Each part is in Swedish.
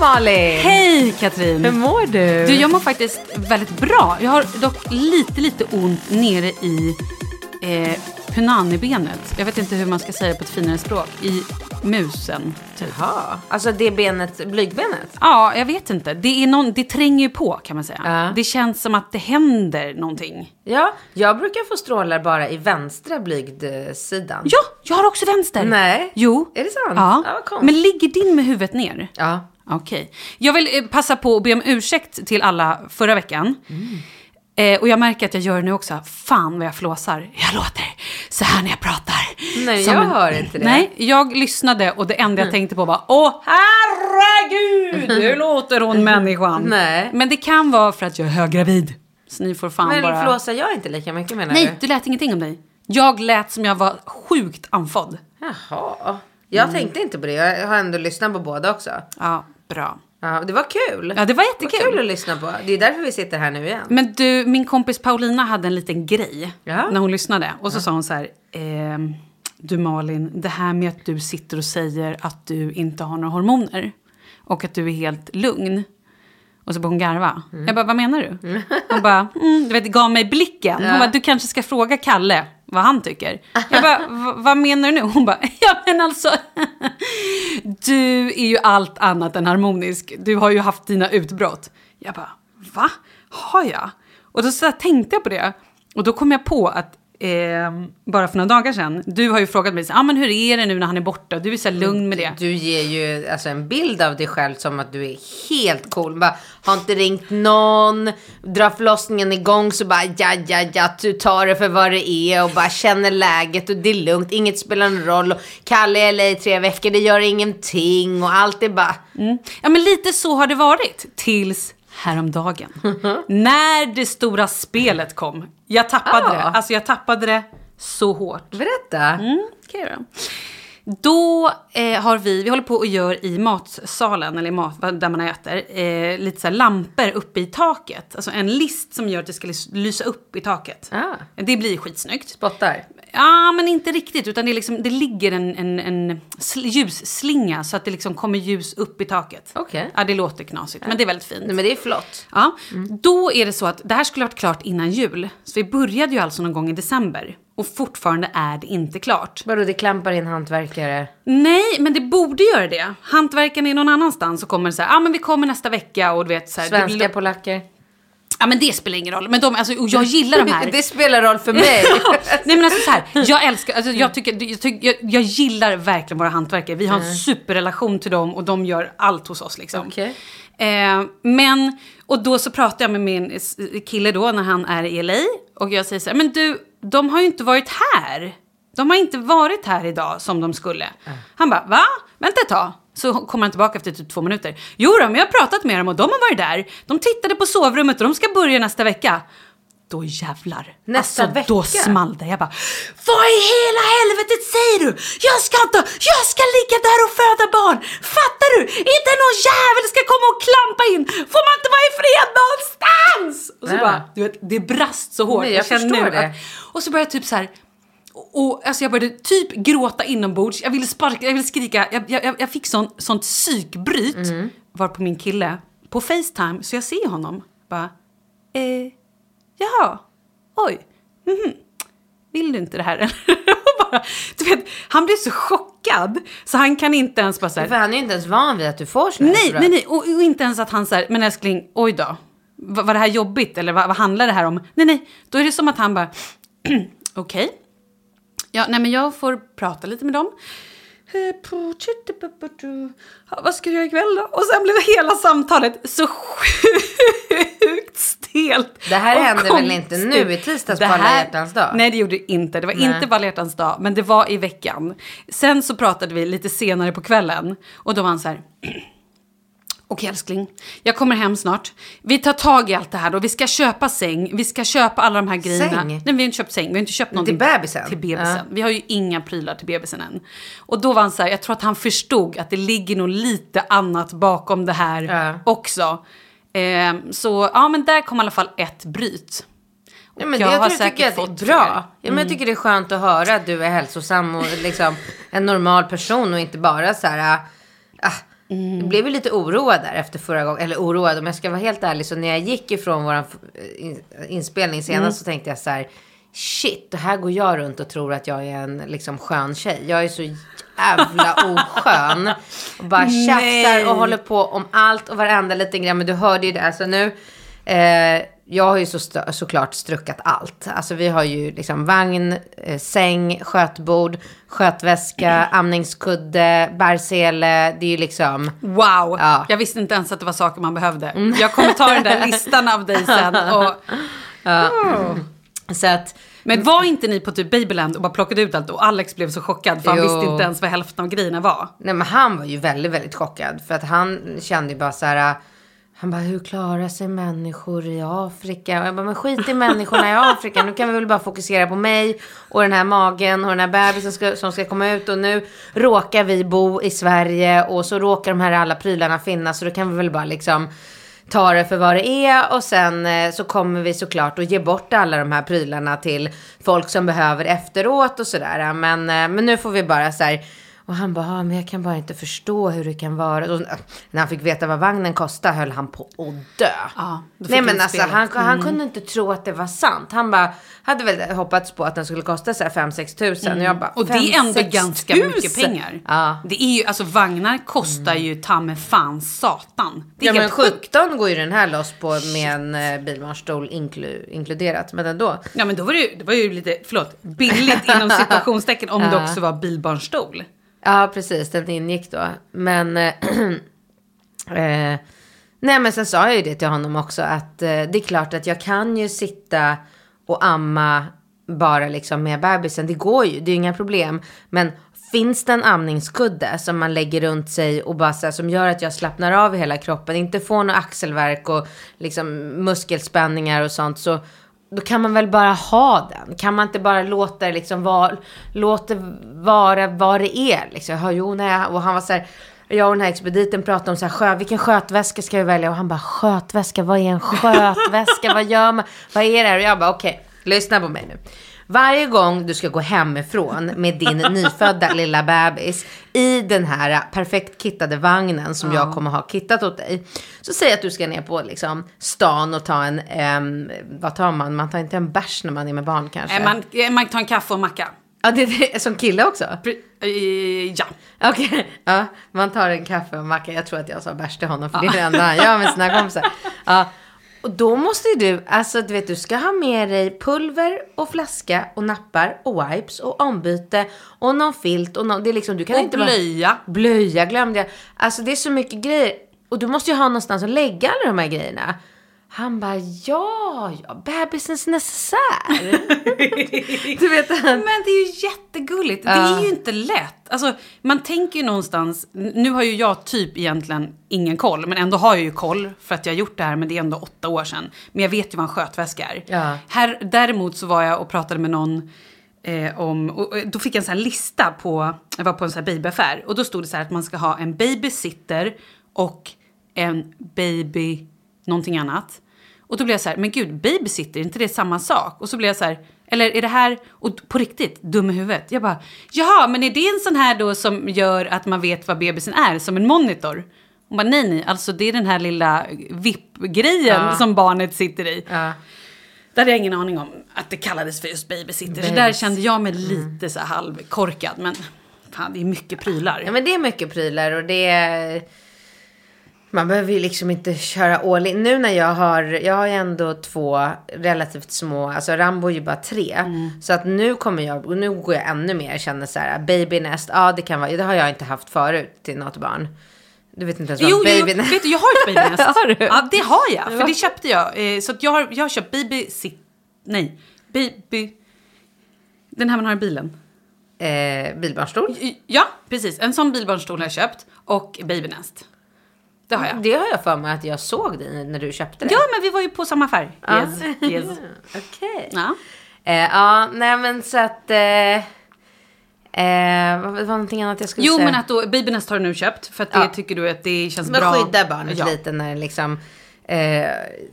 Malin! Hej Katrin! Hur mår du? Du, jag mår faktiskt väldigt bra. Jag har dock lite, lite ont nere i eh, punanibenet. Jag vet inte hur man ska säga det på ett finare språk. I musen, typ. Jaha, alltså det benet, blygbenet? Ja, jag vet inte. Det, är någon, det tränger ju på kan man säga. Ja. Det känns som att det händer någonting. Ja, jag brukar få strålar bara i vänstra blygdsidan. Ja, jag har också vänster. Nej. Jo. Är det sant? Ja. Ja. Men ligger din med huvudet ner? Ja. Okej. Jag vill eh, passa på att be om ursäkt till alla förra veckan. Mm. Eh, och jag märker att jag gör det nu också. Fan vad jag flåsar. Jag låter så här när jag pratar. Nej, Som jag en- hör inte det. Nej, jag lyssnade och det enda Mm. jag tänkte på var Åh herregud, hur låter hon människan? Nej. Men det kan vara för att jag är höggravid. Så ni får fan Men bara... flåsar jag inte lika mycket menar Nej, du? du lät ingenting om dig. Jag lät som jag var sjukt andfådd. Jaha. Jag tänkte inte på det. Jag har ändå lyssnat på båda också. Ja, bra. Ja, det var kul. Ja, det var jättekul. Vad kul att lyssna på. Det är därför vi sitter här nu igen. Men du, min kompis Paulina hade en liten grej Ja. när hon lyssnade. Och så sa hon så här, ehm, du Malin, det här med att du sitter och säger att du inte har några hormoner och att du är helt lugn. Och så började hon garva. Jag bara, vad menar du? Hon bara, mm, du vet, gav mig blicken. Hon Ja. bara, du kanske ska fråga Kalle. vad han tycker. Jag bara, "V- vad menar du nu? Hon bara, ja men alltså, du är ju allt annat än harmonisk. Du har ju haft dina utbrott. Jag bara, va? Har jag? Och då så tänkte jag på det. Och då kom jag på att eh, bara för några dagar sedan, du har ju frågat mig, så, ah, men hur är det nu när han är borta? Du är så lugn med det. Du ger ju alltså, en bild av dig själv som att du är helt cool. Bara, har inte ringt någon, drar förlossningen igång så bara ja, ja, ja, du tar det för vad det är och bara känner läget och det är lugnt, inget spelar någon roll. Och Kalle är i tre veckor, det gör ingenting och allt är bara... Ja, men lite så har det varit tills häromdagen. När det stora spelet kom. Jag tappade Ah. det. Alltså jag tappade det så hårt. Berätta. Mm, jag göra. Då eh, har vi, vi håller på och gör i matsalen, eller i mat, där man äter, eh, lite så här lampor uppe i taket. Alltså en list som gör att det ska lys- lysa upp i taket. Ah. Det blir skitsnyggt. Spottar. Ja, men inte riktigt. Utan det, är liksom, det ligger en, en, en sl- ljusslinga så att det liksom kommer ljus upp i taket. Okej. Ja, det låter knasigt, men det är väldigt fint. Nej, men det är flott. Ja, Då är det så att det här skulle ha varit klart innan jul. Så vi började ju alltså någon gång i december. Och fortfarande är det inte klart. Vadå, det klampar in hantverkare? Nej, men det borde göra det. Hantverkaren är någon annanstans och kommer så här, ja ah, men vi kommer nästa vecka och du vet så här. Svenska, blir- polacker? Ja men det spelar ingen roll. Men de, alltså, och jag gillar de här. det spelar roll för mig. Nej men alltså så här, jag älskar, alltså, jag, tycker, jag, tycker, jag, jag gillar verkligen våra hantverkare. Vi har en superrelation till dem och de gör allt hos oss liksom. Okej. Eh, men, och då så pratar jag med min kille då när han är i LA och jag säger så här, men du, de har ju inte varit här. De har inte varit här idag som de skulle. Han bara, va? Vänta ett tag. Så kommer han tillbaka efter typ två minuter. Jo då, men jag har pratat med dem och de har varit där. De tittade på sovrummet och de ska börja nästa vecka. Då jävlar. Nästa alltså, vecka? Då small det. Jag bara, vad i hela helvetet säger du? Jag ska inte, jag ska ligga där och föda barn. Fattar du? Inte någon jävel ska komma och klampa in. Får man inte vara i fred någonstans? Och så Ja. bara, du vet, det brast så hårt. Nej, jag känner förstår nu det. Att, och så började jag typ så här, och, alltså jag började typ gråta inombords. Jag ville sparka, jag ville skrika. Jag, jag, jag- jag fick sån, sånt psykbryt. Mm. Var på min kille på Facetime, så jag ser honom. Bara, eh, jaha, oj, mhm. Vill du inte det här? Bara, du vet, han blir så chockad så han kan inte ens bara så här, För han är ju inte ens van vid att du får här Nej, nej, nej. Och, och inte ens att han säger, men älskling, oj då. Var, var det här jobbigt eller vad, vad handlar det här om? Nej, nej. Då är det som att han bara, okej. Ja, nej men jag får prata lite med dem. Ja, Vad ska du göra ikväll då? Och sen blev hela samtalet så sjukt stelt. Det här hände väl inte nu i tisdags Det på alla hjärtans dag? Nej, det gjorde det inte. Det var Nej. inte på alla hjärtans dag, men det var i veckan. Sen så pratade vi lite senare på kvällen och då var han så här. Okej älskling, jag kommer hem snart. Vi tar tag i allt det här då. Vi ska köpa säng, vi ska köpa alla de här grejerna. Säng? Nej, vi har inte köpt säng, vi har inte köpt någonting. bebisen? Till bebisen. Ja. Vi har ju inga prylar till bebisen än. Och då var han så här, jag tror att han förstod att det ligger nog lite annat bakom det här Ja. också. Ehm, så ja, men där kom i alla fall ett bryt. Ja, men jag det, har jag säkert tycker att fått det är bra. Ja, men jag tycker det är skönt att höra att du är hälsosam och liksom en normal person och inte bara så här... Ah, Jag blev ju lite oroad där efter förra gången. Eller oroad, om jag ska vara helt ärlig. Så när jag gick ifrån vår inspelning senast så tänkte jag så här. Shit, det här går jag runt och tror att jag är en liksom skön tjej. Jag är så jävla oskön. Och bara tjafsar och håller på om allt och varenda liten grej. Men du hörde ju det. Alltså nu. Eh, jag har ju så såklart struckat allt. Alltså vi har ju liksom vagn, eh, säng, skötbord, skötväska, amningskudde, bärsele. Det är ju liksom... Wow! Ja. Mm. Jag visste inte ens att det var saker man behövde. Jag kommer ta den där listan av dig sen. Och, Så att... men var inte ni på typ Babyland och bara plockade ut allt och Alex blev så chockad för han Jo. visste inte ens vad hälften av grejerna var. Nej men han var ju väldigt, väldigt chockad. För att han kände ju bara så här. Han bara, hur klarar sig människor i Afrika? Och jag bara, men skit i människorna i Afrika. Nu kan vi väl bara fokusera på mig och den här magen och den här bebisen ska, som ska komma ut. Och nu råkar vi bo i Sverige och så råkar de här alla prylarna finnas. Så då kan vi väl bara liksom ta det för vad det är. Och sen eh, så kommer vi såklart att ge bort alla de här prylarna till folk som behöver efteråt och sådär. Men, eh, men nu får vi bara så här och han bara, ah, men jag kan bara inte förstå hur det kan vara. Och när han fick veta vad vagnen kostade höll han på att dö. Ja, Nej men alltså han, han kunde inte tro att det var sant. Han bara, hade väl hoppats på att den skulle kosta så här 5-6 tusen. Och jag bara, Och det är ändå 5-6 ganska tusen? mycket pengar. Ja. Det är ju, alltså vagnar kostar ju ta med fan satan. Det är Ja men helt sjukt. 17 går ju den här loss på med en eh, bilbarnstol inklu, inkluderat. Men ändå. Ja men då var det ju, det var ju lite, förlåt, billigt inom situationstecken om det Ja. också var bilbarnstol. Ja, precis. Den ingick då. Men... Eh, eh, nej, men sen sa jag ju det till honom också. Att eh, det är klart att jag kan ju sitta och amma bara liksom med bebisen. Det går ju, det är ju inga problem. Men finns det en amningskudde som man lägger runt sig och bara så här, som gör att jag slappnar av i hela kroppen, inte får några axelverk och liksom muskelspänningar och sånt, så då kan man väl bara ha den. Kan man inte bara låta det liksom vara, låta vara vad det är liksom. Jag hör, jo, nej. Och han var så här, jag och den här expediten pratade om så här, sjö, vilken skötväska ska vi välja? Och han bara, skötväska, vad är en skötväska? vad gör man? Vad är det här? Och jag bara, okej, lyssna på mig nu. Varje gång du ska gå hemifrån med din nyfödda lilla bebis i den här perfekt kittade vagnen som jag kommer ha kittat åt dig. Så säg att du ska ner på liksom, stan och ta en, ehm, vad tar man? Man tar inte en bärs när man är med barn kanske? Eh, Man, eh, man tar en kaffe och macka. Ja, det är som kille också? Eh, Ja. Okej, ja, man tar en kaffe och macka. Jag tror att jag sa bärs till honom, för det är det enda han gör med sina kompisar. Ja, och då måste ju du, alltså du vet, du ska ha med dig pulver och flaska och nappar och wipes och ombyte och någon filt och någon, det är liksom, du kan Och inte bara- blöja. Blöja glömde jag. Alltså det är så mycket grejer. Och du måste ju ha någonstans att lägga alla de här grejerna. Han bara, ja, ja, bebisens necessär. du vet, han, Men det är ju jättegulligt. Det är ju inte lätt. Alltså, man tänker ju någonstans... Nu har ju jag typ egentligen ingen koll, men ändå har jag ju koll för att jag har gjort det här, men det är ändå åtta år sedan. Men jag vet ju vad en skötväska är. Ja. Här, däremot så var jag och pratade med någon eh, om... Och, och då fick jag en sån här lista på... Jag var på en sån här babyaffär och då stod det så här att man ska ha en babysitter och en baby någonting annat. Och då blev jag så här, men gud, babysitter, är inte det samma sak? Och så blev jag så här, eller är det här, och på riktigt, dum i huvudet. Jag bara, jaha, men är det en sån här då som gör att man vet vad bebisen är, som en monitor? Hon bara, nej, nej, alltså det är den här lilla VIP-grejen som barnet sitter i. ja. Där hade jag ingen aning om att det kallades för just babysitter. Så där kände jag mig lite så halvkorkad, men fan, det är mycket prylar. Ja men det är mycket prylar och det är... Man behöver ju liksom inte köra all in. Nu när jag har, jag har ju ändå två relativt små, alltså Rambo är ju bara tre. Mm. Så att nu kommer jag, och nu går jag ännu mer, jag känner så här, babynest, ja det kan vara, det har jag inte haft förut till något barn. Du vet inte ens vad Jo, jo, babynest vet du, jag har ett babynest. Har du? Ja, det har jag. För det köpte jag. Eh, Så att jag, har, jag har köpt baby... sit- Nej, baby... Den här man har i bilen. eh, bilbarnstol. Ja, precis. En sån bilbarnstol har jag köpt. Och babynest. Det har jag. Det har jag för mig att jag såg dig när du köpte det. Ja, men vi var ju på samma affär. Yes, yes. Okej. Ja. Eh, ja, nej men så att... Eh, eh, vad var någonting annat jag skulle Jo, säga? men att då, babynest har du nu köpt. För att det Ja. tycker du att det känns Men bra. skydda barnet Ja. lite när det liksom eh,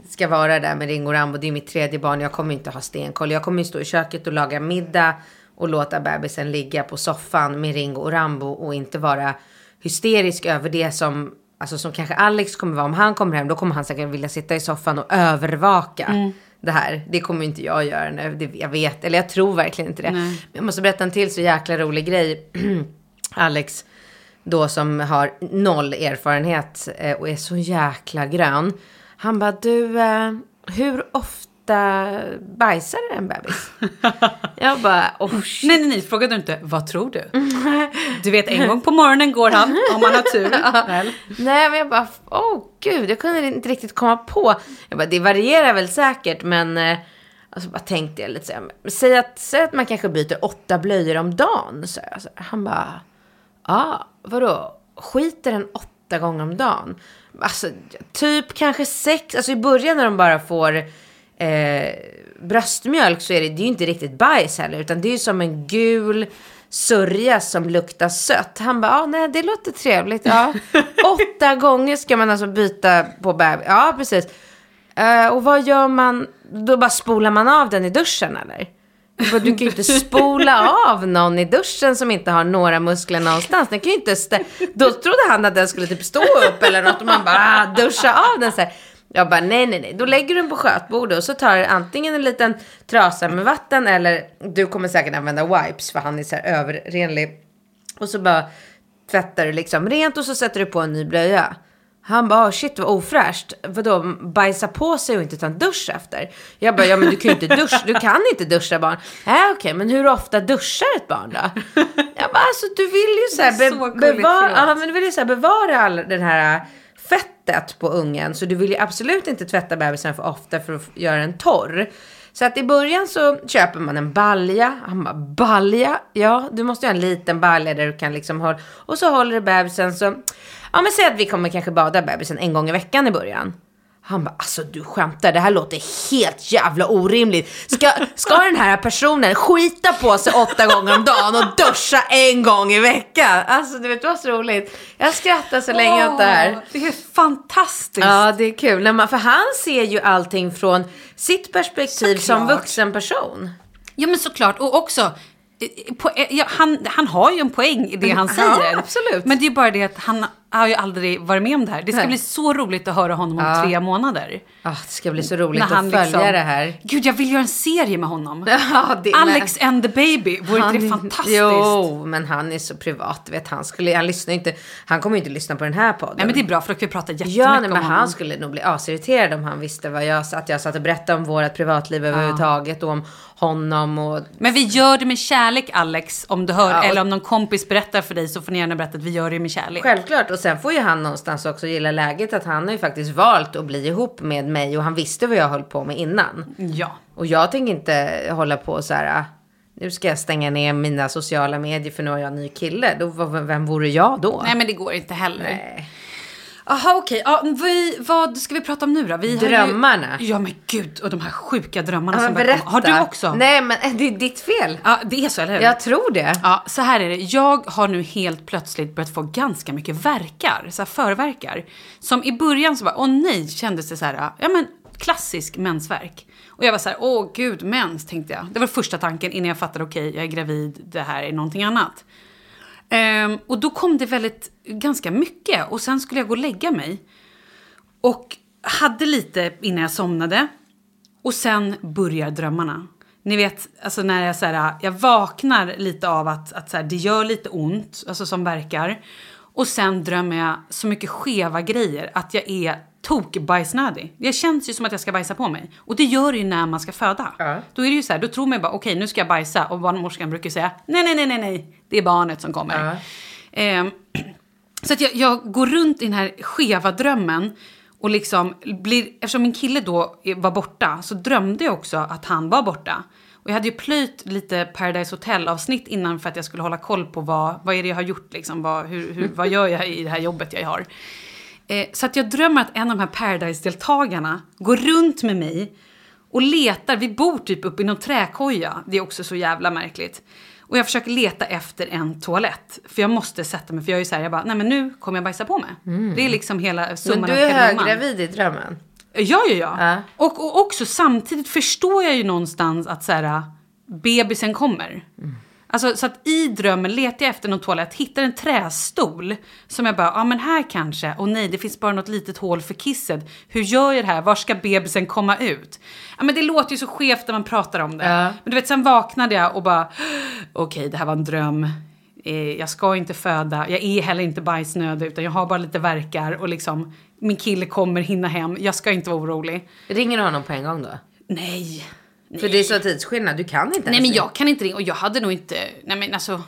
ska vara där med Ringo och Rambo. Det är mitt tredje barn. Jag kommer inte ha stenkoll. Jag kommer ju stå i köket och laga middag och låta bebisen ligga på soffan med Ringo och Rambo och inte vara hysterisk över det som Alltså som kanske Alex kommer vara. Om han kommer hem då kommer han säkert vilja sitta i soffan och övervaka Mm. det här. Det kommer inte jag göra nu. Det, jag vet, eller jag tror verkligen inte det. Men jag måste berätta en till så jäkla rolig grej. Alex då som har noll erfarenhet eh, och är så jäkla grön. Han bara, du, eh, hur ofta bajsar en bebis? jag bara, oh shit. Nej, nej, nej. Frågade du inte, vad tror du? Du vet, en gång på morgonen går han, om man har tur. Nej, men jag bara, åh oh, gud, jag kunde inte riktigt komma på. Jag bara, det varierar väl säkert, men alltså bara tänkte jag lite så här, säg att, säg att man kanske byter åtta blöjor om dagen. Så jag, så. Han bara, ja, ah, vadå, skiter den åtta gånger om dagen? Alltså, typ kanske sex, alltså i början när de bara får eh, bröstmjölk så är det, det är ju inte riktigt bajs heller, utan det är ju som en gul sörja som luktar sött. Han bara, ah, nej det låter trevligt. Ja. Åtta gånger ska man alltså byta på bebis. Ja, precis. Eh, och vad gör man? Då bara spolar man av den i duschen eller? Bara, du kan ju inte spola av någon i duschen som inte har några muskler någonstans. Den kan ju inte stä- Då trodde han att den skulle typ stå upp eller något och man bara ah, duscha av den så här. Jag bara nej, nej, nej. Då lägger du den på skötbordet och så tar du antingen en liten trasa med vatten eller du kommer säkert använda wipes för han är så här överrenlig. Och så bara tvättar du liksom rent och så sätter du på en ny blöja. Han bara, oh, shit vad ofräscht. Vadå, bajsa på sig och inte ta en dusch efter? Jag bara, ja men du kan ju inte duscha, du kan inte duscha barn. Nej okej, men hur ofta duschar ett barn då? Jag bara, alltså du vill ju så här, Det är be- så bevara, ja, men du vill ju så här, bevara all den här fettet på ungen. Så du vill ju absolut inte tvätta bebisen för ofta för att göra den torr. Så att i början så köper man en balja. Han bara, balja? Ja, du måste ju ha en liten balja där du kan liksom hålla. Och så håller du bebisen så. Ja men säg att vi kommer kanske bada bebisen en gång i veckan i början. Han bara, alltså du skämtar, det här låter helt jävla orimligt. Ska, ska den här personen skita på sig åtta gånger om dagen och duscha en gång i veckan? Alltså du vet, det var så roligt. Jag skrattar så länge åt det här. Det är fantastiskt. Ja, det är kul. När man, för han ser ju allting från sitt perspektiv som Såklart. vuxen person. Ja men såklart, och också eh, på, eh, ja, han, han har ju en poäng i det han Mm, Ja, säger. absolut. Men det är bara det att han har ju aldrig varit med om det här. Det ska Nej. bli så roligt att höra honom om Ja. tre månader. Ah, det ska bli så roligt När han att följa liksom- det här. Gud, jag vill göra en serie med honom. Ja, det- Alex and the baby, vore inte det fantastiskt? Jo, men han är så privat. Vet, han, skulle, han, lyssnar inte, han kommer ju inte lyssna på den här podden. Nej men det är bra för då kan vi prata jättemycket Ja, nej, om men honom. han skulle nog bli asirriterad om han visste vad jag, att jag satt och berättade om vårt privatliv överhuvudtaget och om honom och Men vi gör det med kärlek Alex, om du hör. Ja, och- Eller om någon kompis berättar för dig så får ni gärna berätta att vi gör det med kärlek. Självklart, och sen får ju han någonstans också gilla läget att han har ju faktiskt valt att bli ihop med mig och han visste vad jag höll på med innan. Ja. Och jag tänker inte hålla på så här, nu ska jag stänga ner mina sociala medier för nu har jag en ny kille. Då, vem vore jag då? Nej men det går inte heller. Nej. Jaha okej, ja, vi, vad ska vi prata om nu då? Vi har Drömmarna. Ju, ja men gud, och de här sjuka drömmarna Ja, som berätta. Har du också? Nej, men eh, det är ditt fel. Ja, det är så, eller hur? Jag tror det. Ja, så här är det. Jag har nu helt plötsligt börjat få ganska mycket verkar, så här förverkar. Som i början så bara, åh nej, kändes det så här, ja men klassisk mensvärk. Och jag var så här, åh gud, mens, tänkte jag. Det var första tanken innan jag fattade, okej, jag är gravid, det här är någonting annat. Ehm, och då kom det väldigt, ganska mycket. Och sen skulle jag gå och lägga mig. Och hade lite innan jag somnade. Och sen börjar drömmarna. Ni vet, alltså när jag, så här, jag vaknar lite av att, att så här, det gör lite ont, alltså som verkar. Och sen drömmer jag så mycket skeva grejer att jag är tokbajsnödig. Det känns ju som att jag ska bajsa på mig. Och det gör det ju när man ska föda. Ja. Då är det ju så här, då tror man bara okej nu ska jag bajsa. Och barnmorskan brukar säga nej, nej, nej, nej, nej. Det är barnet som kommer. Ja. Ehm, så att jag, jag går runt i den här skeva drömmen och liksom blir, eftersom min kille då var borta så drömde jag också att han var borta. Och jag hade ju plöjt lite Paradise Hotel-avsnitt innan för att jag skulle hålla koll på vad, vad är det jag har gjort liksom, vad, hur, hur, vad gör jag i det här jobbet jag har. Eh, så att jag drömmer att en av de här Paradise-deltagarna går runt med mig och letar. Vi bor typ uppe i någon träkoja. Det är också så jävla märkligt. Och jag försöker leta efter en toalett. För jag måste sätta mig. För jag är ju så här, jag bara, nej men nu kommer jag bajsa på mig. Det är liksom hela summan Men du av är höggravid i drömmen. Ja, ja, ja. Ja. Och, och också samtidigt förstår jag ju någonstans att så här, bebisen kommer. Alltså, så att i drömmen letar jag efter någon toalett, hittar en trästol som jag bara, ja men här kanske, och nej det finns bara något litet hål för kisset. Hur gör jag det här? Var ska bebisen komma ut? Ja men det låter ju så skevt när man pratar om det. Ja. Men du vet, sen vaknade jag och bara, okej det här var en dröm. Eh, Jag ska inte föda, jag är heller inte bajsnödig utan jag har bara lite verkar och liksom min kille kommer hinna hem, jag ska inte vara orolig. Ringer du honom på en gång då? Nej. För det är så tidsskillnad, du kan inte Nej ens men ringa. jag kan inte ringa och jag hade nog inte, nej men alltså.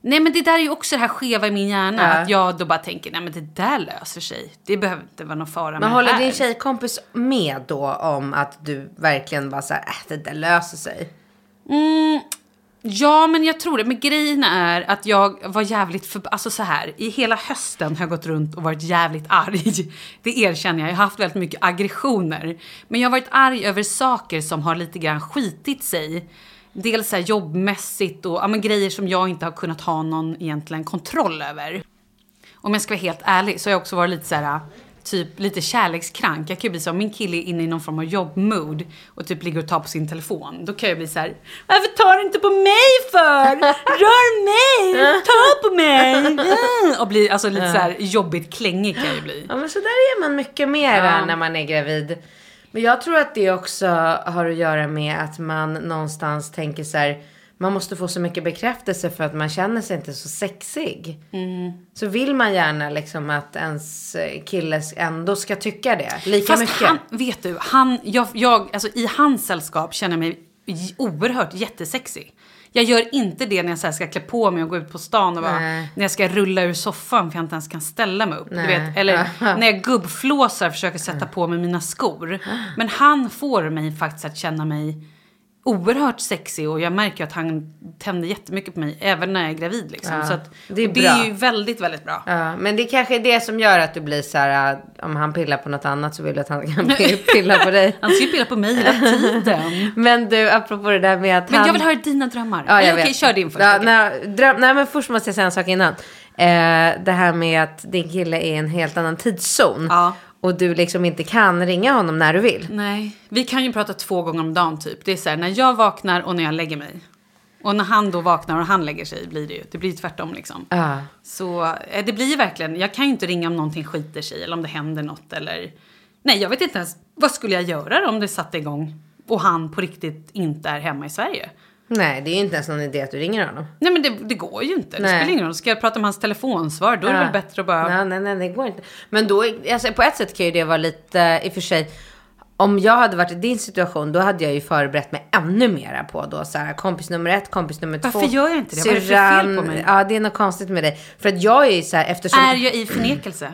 Nej men det där är ju också det här skeva i min hjärna. Ja. Att jag då bara tänker, nej men det där löser sig. Det behöver inte vara någon fara med Men det håller här. din tjejkompis med då om att du verkligen bara såhär, äh, det där löser sig? Mm, ja, men jag tror det. Men grejen är att jag var jävligt för... Alltså så här, i hela hösten har jag gått runt och varit jävligt arg. Det erkänner jag. Jag har haft väldigt mycket aggressioner. Men jag har varit arg över saker som har lite grann skitit sig. Dels så här jobbmässigt och ja, men grejer som jag inte har kunnat ha någon egentligen kontroll över. Om jag ska vara helt ärlig så har jag också varit lite så här typ lite kärlekskrank. Jag kan ju bli så, om min kille är inne i någon form av jobbmood och typ ligger och tar på sin telefon. Då kan jag bli så här, varför tar du inte på mig för? Rör mig! Ta på mig! Mm. Och bli alltså lite så här jobbigt klängig kan jag ju bli. Ja men så där är man mycket mer Ja. när man är gravid. Men jag tror att det också har att göra med att man någonstans tänker så här. Man måste få så mycket bekräftelse för att man känner sig inte så sexig. Mm. Så vill man gärna liksom att ens kille ändå ska tycka det. Lika Fast mycket. han, vet du, han, jag, jag, alltså i hans sällskap känner jag mig oerhört jättesexig. Jag gör inte det när jag så ska klä på mig och gå ut på stan och bara, Nej. när jag ska rulla ur soffan för jag inte ens kan ställa mig upp. Du vet, eller när jag gubbflåsar och försöker sätta på mig mina skor. Men han får mig faktiskt att känna mig oerhört sexig och jag märker att han tänder jättemycket på mig även när jag är gravid. Liksom. Ja, Så att, det är det är ju väldigt, väldigt bra. Ja, men det kanske är det som gör att du blir så här, äh, om han pillar på något annat så vill du att han kan pilla på dig. Han ska ju pilla på mig hela tiden. Men du, apropå det där med att Men han... jag vill höra dina drömmar. Ja, jag okej, vet. kör din först. Ja, nej, dröm, nej, men först måste jag säga en sak innan. Eh, det här med att din kille är i en helt annan tidszon. Ja. Och du liksom inte kan ringa honom när du vill. Nej, vi kan ju prata två gånger om dagen typ. Det är så här, när jag vaknar och när jag lägger mig. Och när han då vaknar och han lägger sig blir det ju. Det blir tvärtom liksom. Ja. Så eh, det blir ju verkligen, jag kan ju inte ringa om någonting skiter sig eller om det händer något eller... Nej, jag vet inte ens, vad skulle jag göra om det satte igång och han på riktigt inte är hemma i Sverige? Nej, det är ju inte ens någon idé att du ringer honom. Nej men det, det går ju inte. Det Nej. spelar ingen roll. Ska jag prata om hans telefonsvar då är det Ja. väl bättre att bara... Nej, nej, nej, det går inte. Men då, alltså, på ett sätt kan ju det vara lite, i och för sig, om jag hade varit i din situation, då hade jag ju förberett mig ännu mera på då så här, kompis nummer ett, kompis nummer två. Varför gör jag inte det? Vad är det för fel syrran. på mig? Ja, det är något konstigt med dig. För att jag är ju så här, eftersom... Är jag i förnekelse?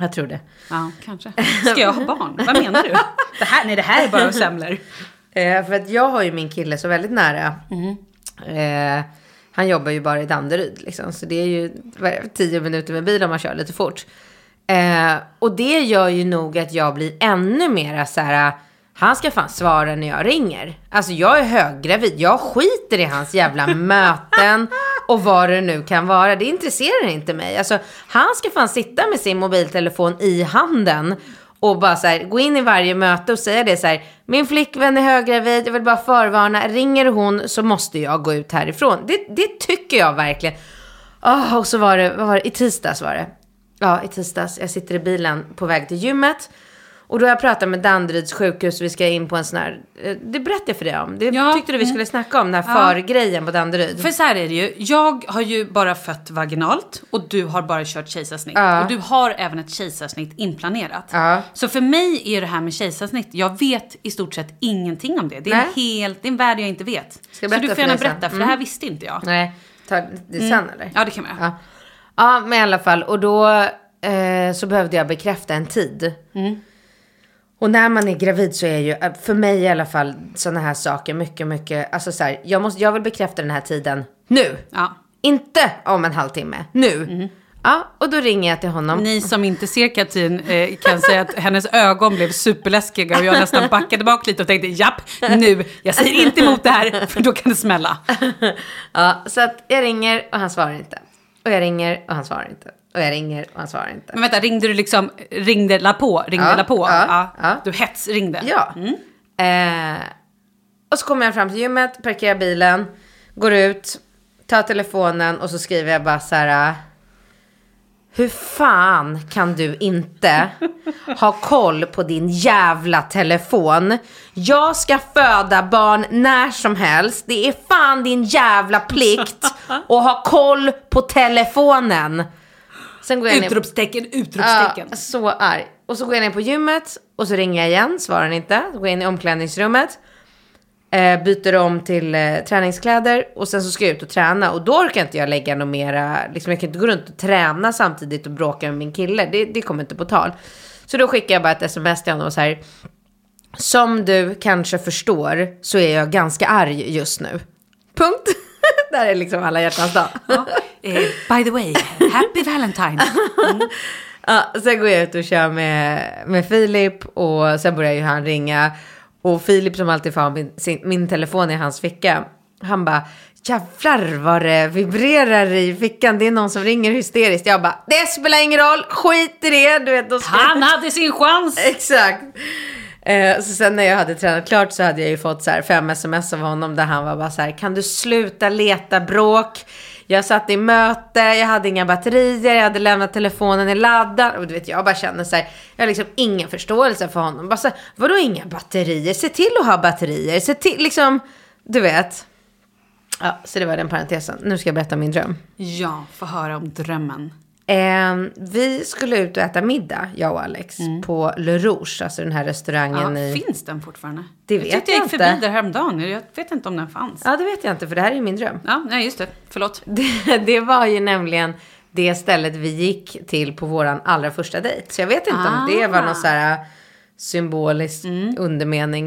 Jag tror det. Ja, kanske. Ska jag ha barn? Vad menar du? Det här, nej, det här är bara semlor. Eh, för att jag har ju min kille så väldigt nära. Eh, han jobbar ju bara i Danderyd liksom. Så det är ju tio minuter med bil om man kör lite fort. Eh, och det gör ju nog att jag blir ännu mera så här. Han ska fan svara när jag ringer. Alltså jag är höggravid. Jag skiter i hans jävla möten och vad det nu kan vara. Det intresserar inte mig. Alltså han ska fan sitta med sin mobiltelefon i handen och bara så här, gå in i varje möte och säga det så här. Min flickvän är höggravid, jag vill bara förvarna. Ringer hon så måste jag gå ut härifrån. Det, det tycker jag verkligen. Oh, och så var det, vad var det, i tisdags var det. Ja, i tisdags. Jag sitter i bilen på väg till gymmet. Och då har jag pratat med Danderyds sjukhus. Vi ska in på en sån här, eh, det berättade jag för dig om. Det Ja. tyckte du vi skulle snacka om, den här förgrejen på Danderyd. För så här är det ju. Jag har ju bara fött vaginalt och du har bara kört kejsarsnitt. Ja. Och du har även ett kejsarsnitt inplanerat. Ja. Så för mig är det här med kejsarsnitt, jag vet i stort sett ingenting om det. Det är, en, helt, det är en värld jag inte vet. Ska så du får gärna berätta, för det här visste inte jag. Nej, tar det sen eller? Ja, det kan man. Ja. ja, men i alla fall. Och då eh, så behövde jag bekräfta en tid. Och när man är gravid så är ju, eh, för mig i alla fall, sådana här saker mycket, mycket, alltså så här, jag, måste, jag vill bekräfta den här tiden nu. Ja. Inte om en halvtimme, nu. Ja, och då ringer jag till honom. Ni som inte ser Katrin eh, kan säga att hennes ögon blev superläskiga och jag nästan backade bak lite och tänkte japp, nu, jag säger inte emot det här för då kan det smälla. Ja, så att jag ringer och han svarar inte. Och jag ringer och han svarar inte. Och jag ringer och han svarar inte. Men vänta, ringde du liksom, ringde la på, ringde Ja, la på? ja, ja. Du hetsringde? Ja. Eh, och så kommer jag fram till gymmet, parkerar bilen, går ut, tar telefonen och så skriver jag bara så här. Hur fan kan du inte ha koll på din jävla telefon? Jag ska föda barn när som helst. Det är fan din jävla plikt att ha koll på telefonen. Sen går jag ner- Utropstecken, utropstecken. Ja, så arg. Och så går jag ner på gymmet och så ringer jag igen, svarar han inte. Så går jag in i omklädningsrummet. Eh, byter om till eh, träningskläder och sen så ska jag ut och träna. Och då orkar inte jag lägga något mera, liksom jag kan inte gå runt och träna samtidigt och bråka med min kille. Det, det kommer inte på tal. Så då skickar jag bara ett sms till honom och så här. Som du kanske förstår så är jag ganska arg just nu. Punkt. Där är liksom alla hjärtans dag. Ja. Eh, by the way, happy Valentine. Ja, sen går jag ut och kör med, med Filip och sen börjar ju han ringa. Och Filip som alltid får min, sin, min telefon i hans ficka. Han bara, jävlar vad det vibrerar i fickan. Det är någon som ringer hysteriskt. Jag bara, det spelar ingen roll, skit i det. Du vet, ska Han hade sin chans! Exakt. Eh, så sen när jag hade tränat klart så hade jag ju fått så här fem sms av honom där han var bara så här, kan du sluta leta bråk? Jag satt i möte, jag hade inga batterier, jag hade lämnat telefonen i laddaren. Och du vet, jag bara känner så här, jag har liksom ingen förståelse för honom. Bara så här, vadå inga batterier? Se till att ha batterier. Se till, liksom, du vet. Ja, så det var den parentesen. Nu ska jag berätta om min dröm. Ja, få höra om drömmen. Eh, vi skulle ut och äta middag, jag och Alex, på Le Rouge, alltså den här restaurangen Ja, i... finns den fortfarande? Det jag vet jag jag gick inte. förbi där häromdagen. Jag vet inte om den fanns. Ja, det vet jag inte, för det här är min dröm. Ja, nej just det. Förlåt. Det, det var ju nämligen det stället vi gick till på våran allra första dejt. Så jag vet inte om det var någon så här symbolisk undermening.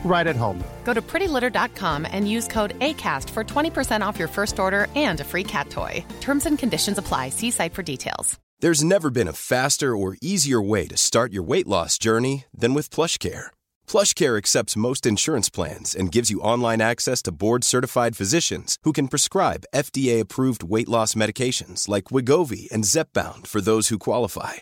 right at home. Go to prettylitter.com and use code ACAST for 20% off your first order and a free cat toy. Terms and conditions apply. See site for details. There's never been a faster or easier way to start your weight loss journey than with PlushCare. PlushCare accepts most insurance plans and gives you online access to board-certified physicians who can prescribe FDA-approved weight loss medications like Wigovi and Zepbound for those who qualify.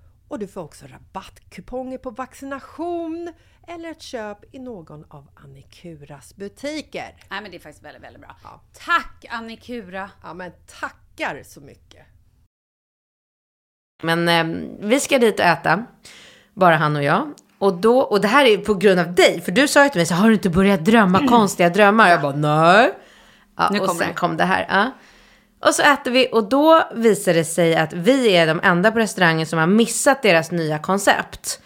och du får också rabattkuponger på vaccination eller ett köp i någon av Annikuras butiker. Nej men det är faktiskt väldigt, väldigt bra. Tack Annikura! Ja men tackar så mycket! Men eh, vi ska dit och äta, bara han och jag. Och, då, och det här är på grund av dig, för du sa ju till mig så har du inte börjat drömma konstiga drömmar? Jag bara nej. Ja, Nu och kommer sen det. kom det här. Ja. Och så äter vi och då visar det sig att vi är de enda på restaurangen som har missat deras nya koncept.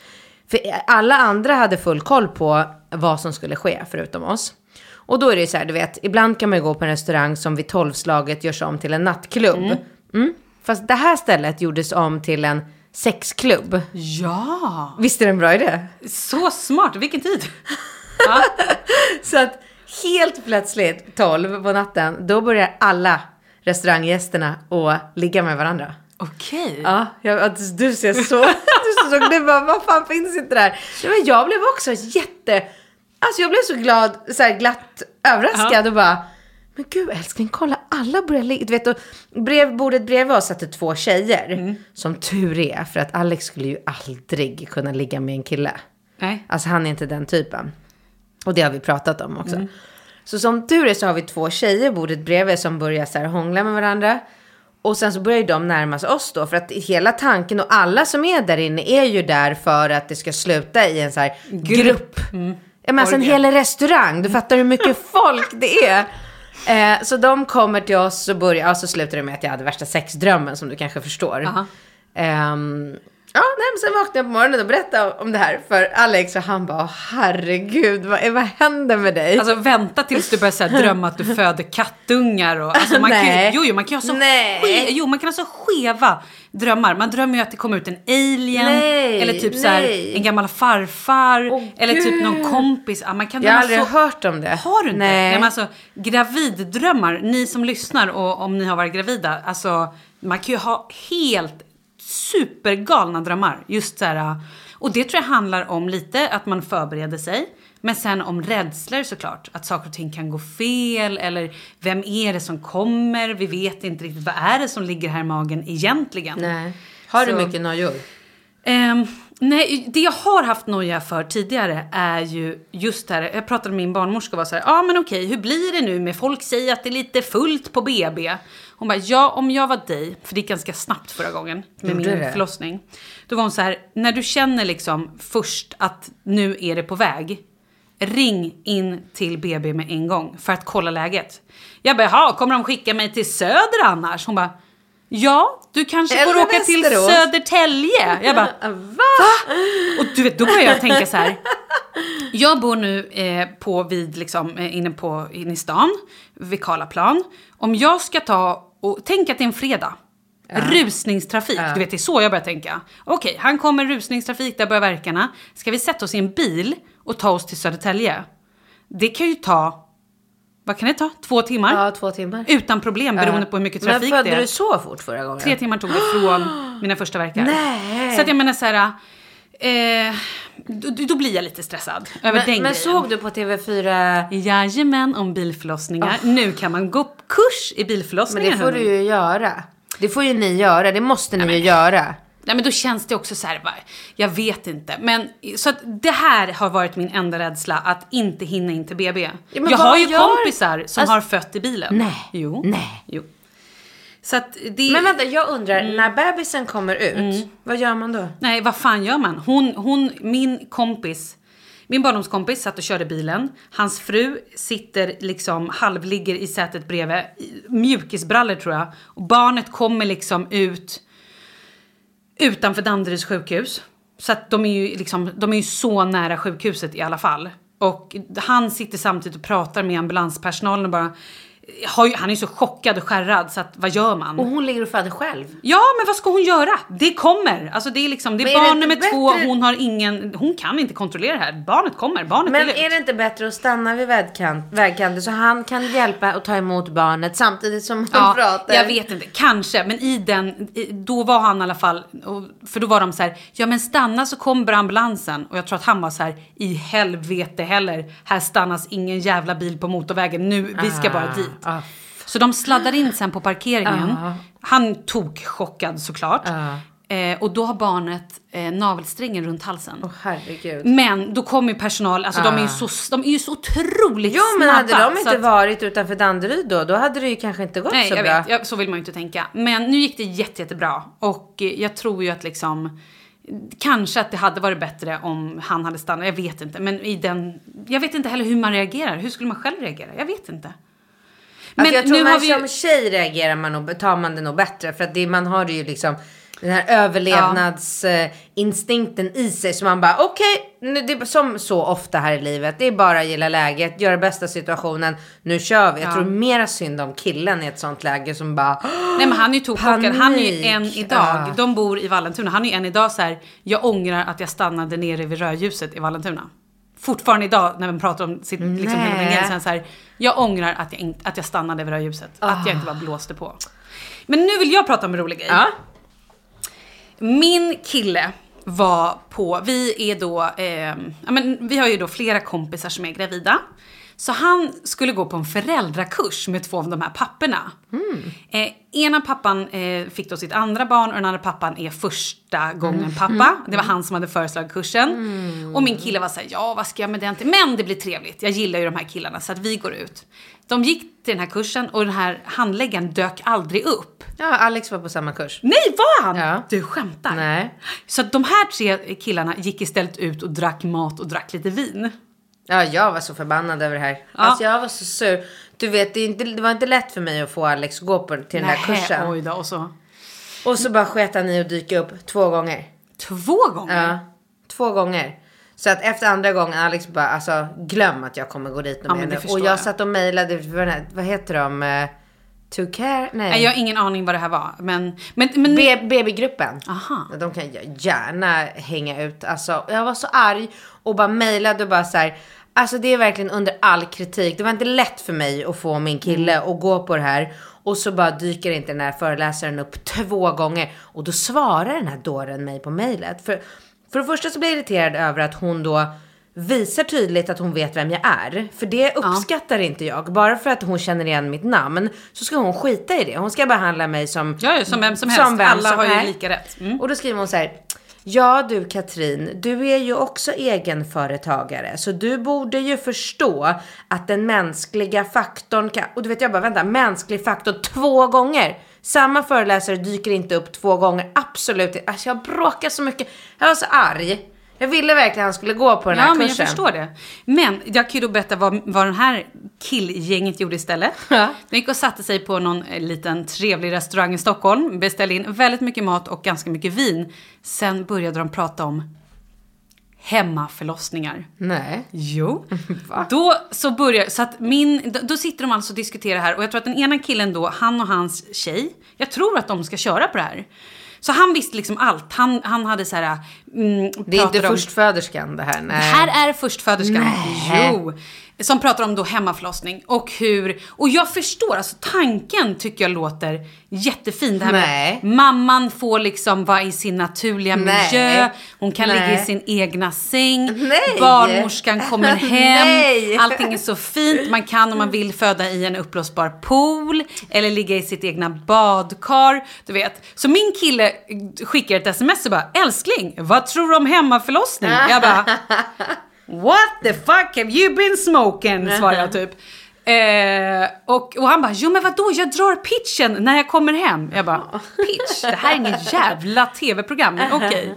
För alla andra hade full koll på vad som skulle ske förutom oss. Och då är det ju så här, du vet, ibland kan man ju gå på en restaurang som vid tolvslaget görs om till en nattklubb. Mm. Fast det här stället gjordes om till en sexklubb. Ja! Visst är det en bra idé? Så smart! Vilken tid! Så att helt plötsligt, 12 på natten, då börjar alla restauranggästerna att ligga med varandra. Okej. Ja, jag, du ser så, du ser så, du bara, vad fan finns inte där? Ja, men jag blev också jätte, alltså jag blev så glad, så här glatt överraskad och bara, men gud älskling, kolla alla börjar ligga, du vet, och brev, bordet bredvid oss satt det två tjejer. Som tur är, för att Alex skulle ju aldrig kunna ligga med en kille. Nej. Alltså han är inte den typen. Och det har vi pratat om också. Så som tur är så har vi två tjejer bordet bredvid som börjar så här hångla med varandra. Och sen så börjar ju de närma sig oss då. För att hela tanken och alla som är där inne är ju där för att det ska sluta i en så här grupp. Ja, men alltså en hel restaurang. Du fattar hur mycket folk det är. Eh, så de kommer till oss och börjar, ja, så slutar det med att jag hade värsta sexdrömmen som du kanske förstår. Aha. Ehm, ja, nej, men sen vaknade jag på morgonen och berättade om det här för Alex och han bara, herregud, vad, vad händer med dig? Alltså vänta tills du börjar så här, drömma att du föder kattungar och alltså, man kan, Nej. jo, jo, man kan ju ha så Nej. ske, jo, man kan ha så skeva drömmar. Man drömmer ju att det kommer ut en alien Nej, eller typ så här, nej. en gammal farfar Åh, eller typ någon kompis. Ja, man kan jag har aldrig så... hört om det. Har du inte? Nej. men alltså, graviddrömmar, ni som lyssnar och om ni har varit gravida, alltså man kan ju ha helt supergalna drömmar. Just så här, och det tror jag handlar om lite att man förbereder sig. Men sen om rädslor såklart. Att saker och ting kan gå fel eller vem är det som kommer? Vi vet inte riktigt vad är det som ligger här i magen egentligen. Nej. Har du Så- mycket nojor? Ehm, nej, det jag har haft noja för tidigare är ju just det här. Jag pratade med min barnmorska och var så här, ja ah, men okej, hur blir det nu med folk säger att det är lite fullt på BB? Hon bara, ja om jag var dig, för det gick ganska snabbt förra gången med Gjorde min det? förlossning. Då var hon så här, när du känner liksom först att nu är det på väg, ring in till BB med en gång för att kolla läget. Jag bara, jaha, kommer de skicka mig till Söder annars? Hon bara, ja, du kanske får Eller åka till Västerås." Södertälje. Jag bara, Va? och du vet, då börjar jag tänka så här. Jag bor nu eh, på vid, liksom, eh, inne, på, inne i stan, vid Karlaplan. Om jag ska ta och tänk att det är en fredag. Rusningstrafik, du vet det är så jag börjar tänka. Okej, han kommer rusningstrafik, där börjar verkarna. Ska vi sätta oss i en bil och ta oss till Södertälje? Det kan ju ta, vad kan det ta? Två timmar? Ja, två timmar. Utan problem beroende på hur mycket trafik Men det födde är. du så fort förra gången? Tre timmar tog det från mina första verkar. Nej. Så att jag menar så här. Eh, då, då blir jag lite stressad över den Men, men grejen. såg du på TV4? Jajamän, om bilförlossningar. Nu kan man gå kurs i Men bilförlossningar. det får du ju göra. Det får ju ni göra. Det måste ni ju göra. Nej men då känns det också så här, jag vet inte. Men så att det här har varit min enda rädsla, att inte hinna in till BB. men jag har ju gör- kompisar som Alltså- har fött i bilen. Nej. Jo. Nej. Jo. Så att det... Men vänta, jag undrar, Mm. när bebisen kommer ut, vad gör man då? Nej, vad fan gör man? Hon, hon, min kompis, min barndomskompis satt och körde bilen. Hans fru sitter liksom halvligger i sätet bredvid, mjukisbrallor tror jag. Och barnet kommer liksom ut utanför Danderyds sjukhus. Så att de är ju liksom, de är ju så nära sjukhuset i alla fall. Och han sitter samtidigt och pratar med ambulanspersonalen och bara har han är så chockad och skärrad så att vad gör man? Och hon ligger och föder själv. Ja, men vad ska hon göra? Det kommer. Alltså det är liksom, det är är barn nummer två, hon har ingen, hon kan inte kontrollera det här. Barnet kommer, barnet Men är är det inte bättre att stanna vid vägkant, vägkanten så han kan hjälpa och ta emot barnet samtidigt som hon Ja, pratar? jag vet inte, kanske. Men i den, då var han i alla fall, för då var de så här, ja men stanna så kommer ambulansen. Och jag tror att han var så här, i helvete heller, här stannas ingen jävla bil på motorvägen, nu, vi ska bara dit. Ah. Så de sladdade in sen på parkeringen. Han tog chockad såklart. Eh, och då har barnet eh, navelsträngen runt halsen. Åh herregud. Men då kommer ju personal, alltså de, är ju så, de är ju så otroligt Jo men snabba. hade de inte att- varit utanför Danderyd då, då hade det ju kanske inte gått Nej, så jag bra. vet. Jag, så vill man ju inte tänka. Men nu gick det jätte, jättebra. Och eh, jag tror ju att liksom... Kanske att det hade varit bättre om han hade stannat. Jag vet inte. Men i den... Jag vet inte heller hur man reagerar. Hur skulle man själv reagera? Jag vet inte. Men alltså, jag tror nu man har vi som tjej reagerar man nog, tar man det nog bättre. För att det, man har det ju liksom den här överlevnadsinstinkten i sig. Så man bara okej, är som så ofta här i livet. Det är bara att gilla läget, göra bästa situationen. Nu kör vi. Jag tror mera synd om killen i ett sånt läge som bara Nej men han är ju tokchockad. Han är ju en idag. Ja. De bor i Vallentuna. Han är ju en idag så här. Jag ångrar att jag stannade nere vid rödljuset i Vallentuna. Fortfarande idag när man pratar om sitt liksom, Nej. så här, så här. Jag ångrar att jag, inte, att jag stannade vid rödljuset. Att jag inte bara blåste på. Men nu vill jag prata om en rolig grej. Ja. Min kille var på, vi är då, eh, ja, men vi har ju då flera kompisar som är gravida. Så han skulle gå på en föräldrakurs med två av de här papporna. Eh, ena pappan eh, fick då sitt andra barn och den andra pappan är första gången pappa. Det var han som hade föreslagit kursen. Och min kille var såhär, ja vad ska jag med den till? Men det blir trevligt, jag gillar ju de här killarna så att vi går ut. De gick till den här kursen och den här handläggaren dök aldrig upp. ja, Alex var på samma kurs. Nej, var han? Ja. Du skämtar? Nej. Så att de här tre killarna gick istället ut och drack mat och drack lite vin. Ja, jag var så förbannad över det här. Alltså jag var så sur. Du vet, det, inte, det var inte lätt för mig att få Alex att gå på, till den här kursen. Oj då, och så. Och så bara sket han i att dyka upp två gånger. Två gånger? Ja, två gånger. Så att efter andra gången, Alex bara, alltså glöm att jag kommer gå dit Ja, med nu. förstår Och jag jag. satt och mejlade, vad heter de? To care? Nej. Nej, jag har ingen aning vad det här var. Men, men, men B- BB-gruppen. Aha. De kan gärna hänga ut. Alltså, jag var så arg och bara mejlade och bara så här. Alltså det är verkligen under all kritik. Det var inte lätt för mig att få min kille Mm. att gå på det här. Och så bara dyker inte den här föreläsaren upp två gånger. Och då svarar den här dåren mig på mejlet. För, för det första så blir jag irriterad över att hon då visar tydligt att hon vet vem jag är. För det uppskattar inte jag. Bara för att hon känner igen mitt namn så ska hon skita i det. Hon ska behandla mig som, Ja, ja, som vem som helst. vem Alla som har ju lika rätt. Mm. Och då skriver hon så här. Ja du Katrin, du är ju också egenföretagare så du borde ju förstå att den mänskliga faktorn kan... Och du vet jag bara vänta, mänsklig faktor två gånger. Samma föreläsare dyker inte upp två gånger, absolut inte. Alltså jag bråkar så mycket. Jag var så arg. Jag ville verkligen att han skulle gå på den Ja, här men kursen. jag förstår det. Men jag kan ju då berätta vad, vad den här killgänget gjorde istället. Ja. De gick och satte sig på någon eh, liten trevlig restaurang i Stockholm, beställde in väldigt mycket mat och ganska mycket vin. Sen började de prata om hemmaförlossningar. Nej. Jo. Då så börjar, så att min, då, då sitter de alltså och diskuterar här och jag tror att den ena killen då, han och hans tjej, jag tror att de ska köra på det här. Så han visste liksom allt. Han, han hade så här... Mm, Det är inte om- förstföderskan det här. Nej. det här är förstföderskan. Nej. Jo. Som pratar om då hemmaförlossning och hur, och jag förstår, alltså tanken tycker jag låter jättefin. Det här Nej. med mamman får liksom vara i sin naturliga Nej. miljö, hon kan Nej. ligga i sin egna säng, Nej. barnmorskan kommer hem, Nej. allting är så fint, man kan om man vill föda i en uppblåsbar pool eller ligga i sitt egna badkar, du vet. Så min kille skickar ett sms och bara, älskling, vad tror du om hemmaförlossning? Jag bara, What the fuck have you been smoking? Svarar jag typ. Eh, och, och han bara, jo men vadå, jag drar pitchen när jag kommer hem. Jag bara, pitch? Det här är inget jävla tv-program, men okej.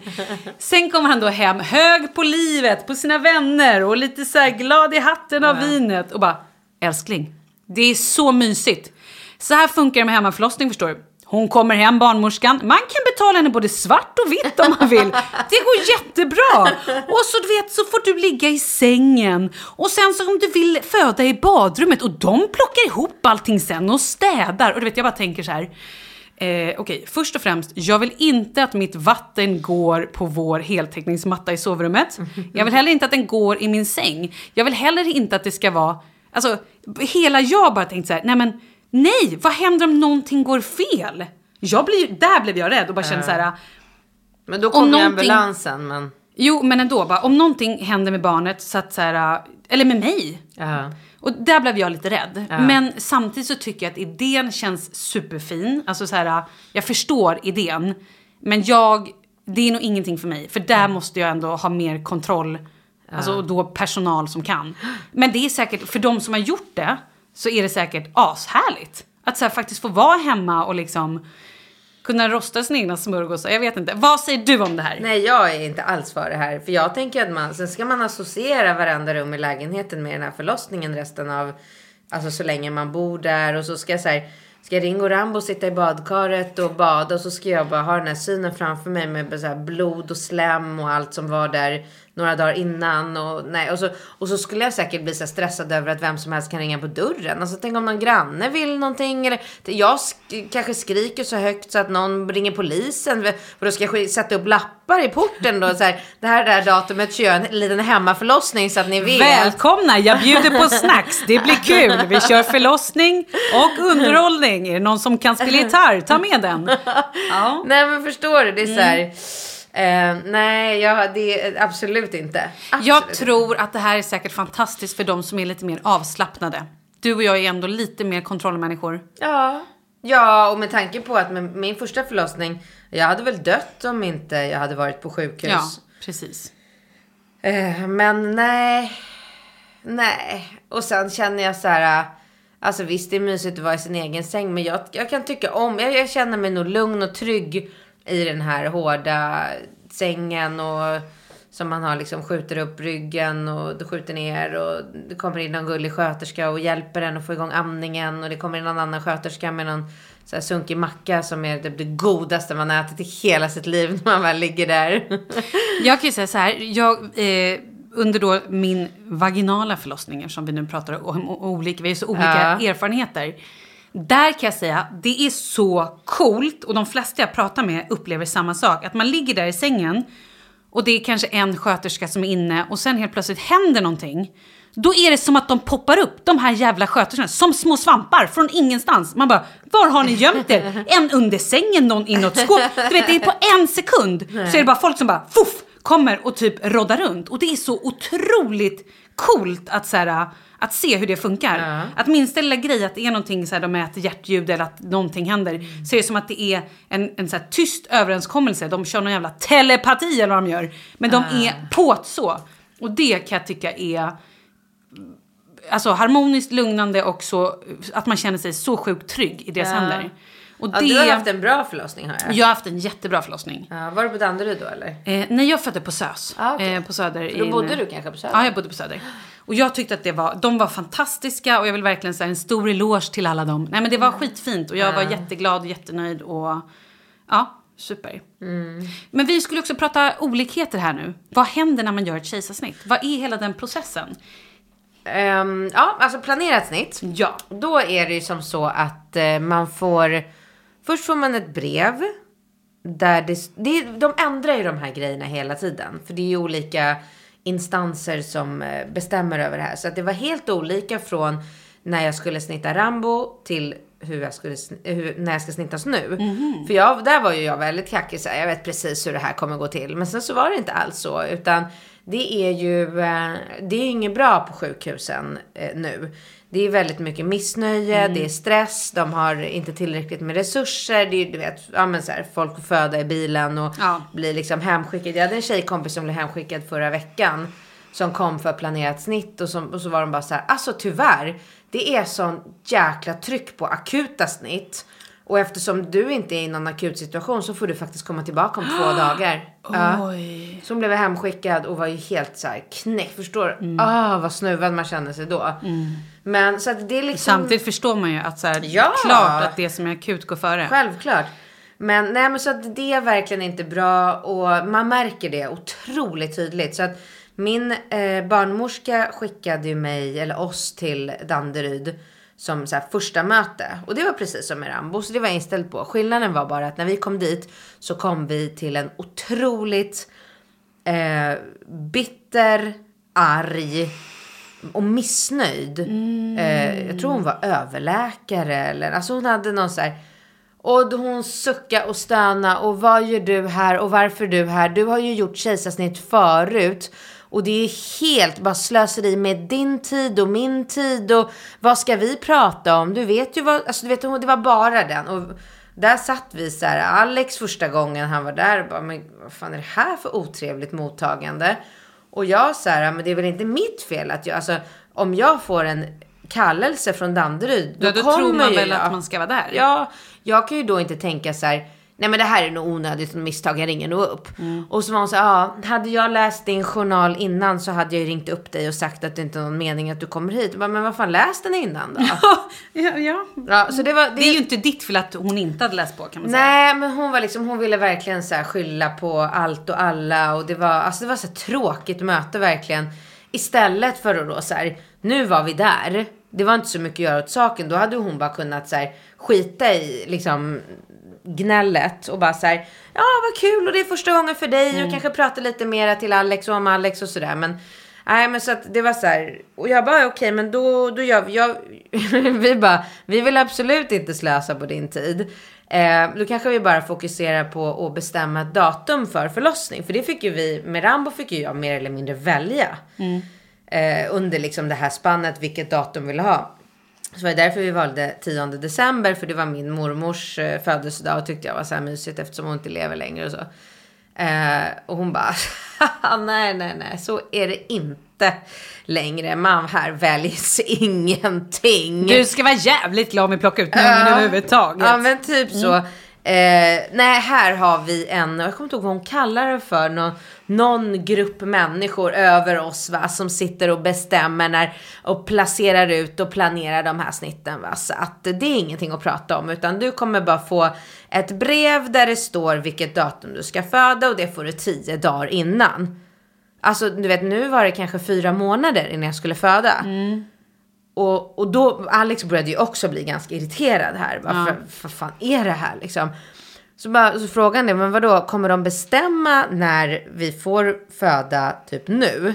Sen kommer han då hem, hög på livet, på sina vänner och lite så här glad i hatten av vinet. Och bara, älskling, det är så mysigt. Så här funkar det med hemmaförlossning förstår du. Hon kommer hem, barnmorskan. Man kan betala henne både svart och vitt om man vill. Det går jättebra. Och så, du vet, så får du ligga i sängen. Och sen så om du vill föda i badrummet. Och de plockar ihop allting sen och städar. Och du vet, jag bara tänker så här. Eh, Okej, okay. först och främst, jag vill inte att mitt vatten går på vår heltäckningsmatta i sovrummet. Jag vill heller inte att den går i min säng. Jag vill heller inte att det ska vara... Alltså, hela jag bara tänkt så här, nej men Nej, vad händer om någonting går fel? Jag blir, där blev jag rädd och bara kände så här. Men då kommer ambulansen. Men... Jo, men ändå. Bara, om någonting händer med barnet, så att så här, eller med mig. Ja. Och där blev jag lite rädd. Ja. Men samtidigt så tycker jag att idén känns superfin. Alltså så här, jag förstår idén. Men jag, det är nog ingenting för mig. För där mm. måste jag ändå ha mer kontroll. Alltså då personal som kan. Men det är säkert, för de som har gjort det, så är det säkert ashärligt. Att så här, faktiskt få vara hemma och liksom kunna rosta sina egna smörgåsar. Jag vet inte. Vad säger du om det här? Nej, jag är inte alls för det här. För jag tänker att man, sen ska man associera varenda rum i lägenheten med den här förlossningen resten av, alltså så länge man bor där. Och så ska jag så här, ska Ringo Rambo sitta i badkaret och bada och så ska jag bara ha den här synen framför mig med så blod och slem och allt som var där några dagar innan. Och, nej, och, så, och så skulle jag säkert bli så stressad över att vem som helst kan ringa på dörren. Alltså tänk om någon granne vill någonting. Eller jag sk kanske skriker så högt så att någon ringer polisen. Och då ska jag sätta upp lappar i porten då. Så här, det här är det här datumet kör jag en liten hemmaförlossning så att ni vet. Välkomna, jag bjuder på snacks. Det blir kul. Vi kör förlossning och underhållning. Är det någon som kan spela gitarr? Ta med den. Ja. Nej men förstår du, det är så här. Mm. Eh, nej, ja, det är absolut inte. Absolut jag tror att det här är säkert fantastiskt för de som är lite mer avslappnade. Du och jag är ändå lite mer kontrollmänniskor. Ja. Ja, och med tanke på att med min första förlossning, jag hade väl dött om inte jag hade varit på sjukhus. Ja, precis. Eh, men nej. Nej. Och sen känner jag så här. Alltså visst, det är mysigt att vara i sin egen säng, men jag, jag kan tycka om, jag, jag känner mig nog lugn och trygg i den här hårda sängen och som man har liksom skjuter upp ryggen och du skjuter ner och det kommer in någon gullig sköterska och hjälper en att få igång amningen och det kommer in någon annan sköterska med någon så här sunkig macka som är det godaste man ätit i hela sitt liv när man väl ligger där. jag kan ju säga så här, jag, eh, under då min vaginala förlossning, som vi nu pratar om olika, vi har så olika ja. erfarenheter. Där kan jag säga, det är så coolt och de flesta jag pratar med upplever samma sak. Att man ligger där i sängen och det är kanske en sköterska som är inne och sen helt plötsligt händer någonting. Då är det som att de poppar upp, de här jävla sköterskorna, som små svampar från ingenstans. Man bara, var har ni gömt er? En under sängen, någon i något skåp. Du vet, det är på en sekund så är det bara folk som bara, fuff, kommer och typ roddar runt. Och det är så otroligt coolt att så här, att se hur det funkar. Ja. Att minsta lilla grej, att det är någonting så här, de mäter hjärtljud eller att någonting händer. Mm. Så är det som att det är en, en så här, tyst överenskommelse. De kör någon jävla telepati eller vad de gör. Men de ja. är på så. Och det kan jag tycka är alltså, harmoniskt, lugnande och så, att man känner sig så sjukt trygg i deras ja. händer. Och ja, det... Du har haft en bra förlossning har jag. Jag har haft en jättebra förlossning. Ja, var du på Danderyd då eller? Eh, nej, jag födde på SÖS. Ah, okay. eh, på Söder. För då bodde du kanske på Söder? Ja, jag bodde på Söder. Och jag tyckte att det var, de var fantastiska och jag vill verkligen säga en stor eloge till alla dem. Nej men det var mm. skitfint och jag var jätteglad och jättenöjd och ja, super. Mm. Men vi skulle också prata olikheter här nu. Vad händer när man gör ett kejsarsnitt? Vad är hela den processen? Um, ja, alltså planerat snitt. Ja. Då är det ju som så att uh, man får, först får man ett brev. Där det, det, de ändrar ju de här grejerna hela tiden. För det är ju olika instanser som eh, bestämmer över det här. Så att det var helt olika från när jag skulle snitta Rambo till hur jag skulle, hur, när jag ska snittas nu. Mm. För jag, där var ju jag väldigt kackig, så jag vet precis hur det här kommer gå till. Men sen så var det inte alls så, utan det är ju, eh, det är inget bra på sjukhusen eh, nu. Det är väldigt mycket missnöje, mm. det är stress, de har inte tillräckligt med resurser. Det är du vet, ja men så här, folk får föda i bilen och ja. blir liksom hemskickade. Jag hade en tjejkompis som blev hemskickad förra veckan. Som kom för planerat snitt och, som, och så var de bara så här, alltså tyvärr. Det är sån jäkla tryck på akuta snitt. Och eftersom du inte är i någon akut situation så får du faktiskt komma tillbaka om två dagar. Ja. Oj. Så hon blev hemskickad och var ju helt så här knäck. Förstår? Mm. Ah, vad snuvad man kände sig då. Men så att det är liksom... Samtidigt förstår man ju att så här, Ja. klart att det som är akut går före. Självklart. Men nej men så att det är verkligen inte bra och man märker det otroligt tydligt. Så att min eh, barnmorska skickade ju mig, eller oss till Danderyd som så första möte. Och det var precis som med Rambo, så det var jag inställd på. Skillnaden var bara att när vi kom dit så kom vi till en otroligt eh, bitter, arg och missnöjd. Eh, jag tror hon var överläkare eller alltså hon hade någon så här. Och hon sucka och stöna och vad gör du här och varför du här? Du har ju gjort kejsarsnitt förut. Och det är helt bara slöseri med din tid och min tid och vad ska vi prata om? Du vet ju vad, alltså du vet det var bara den. Och där satt vi så här, Alex första gången han var där och bara, men vad fan är det här för otrevligt mottagande? Och jag så här, men det är väl inte mitt fel att jag, alltså om jag får en kallelse från Danderyd, då, Ja, då kommer tror man väl jag. att man ska vara där. Ja, jag kan ju då inte tänka så här, nej men det här är nog onödigt misstag, jag ringer nog upp. Mm. Och så var hon så ja, hade jag läst din journal innan så hade jag ju ringt upp dig och sagt att det inte är någon mening att du kommer hit. Bara, men vad fan, läs den innan då. ja, ja. ja, så det var, Det är ju inte ditt fel att hon inte hade läst på kan man säga. Nej, men hon var liksom, hon ville verkligen så här skylla på allt och alla och det var, alltså det var så här tråkigt möte verkligen. Istället för att då så här, nu var vi där. Det var inte så mycket att göra åt saken. Då hade hon bara kunnat så här skita i liksom gnället och bara så här, ja vad kul och det är första gången för dig och kanske prata lite mera till Alex och om Alex och sådär. Men nej, men så att det var så här och jag bara okej, men då, då gör vi, jag, vi bara, vi vill absolut inte slösa på din tid. Eh, då kanske vi bara fokuserar på att bestämma ett datum för förlossning. För det fick ju vi, med Rambo fick ju jag mer eller mindre välja. Eh, under liksom det här spannet vilket datum vi ville ha. Så var det därför vi valde 10 december för det var min mormors eh, födelsedag och tyckte jag var så här mysigt eftersom hon inte lever längre och så. Eh, och hon bara, nej, nej, nej, så är det inte längre. Man här väljs ingenting. Du ska vara jävligt glad om vi plockar ut numren Ja. överhuvudtaget. Ja, men typ så. Eh, nej, här har vi en, jag kommer inte ihåg vad hon kallar det för, någon, någon grupp människor över oss va, som sitter och bestämmer när, och placerar ut och planerar de här snitten. Va? Så att det är ingenting att prata om, utan du kommer bara få ett brev där det står vilket datum du ska föda och det får du tio dagar innan. Alltså du vet, nu var det kanske fyra månader innan jag skulle föda. Och, och då, Alex började ju också bli ganska irriterad här. Varför, vad fan är det här liksom? Så, bara, så frågan är, men vadå, kommer de bestämma när vi får föda typ nu?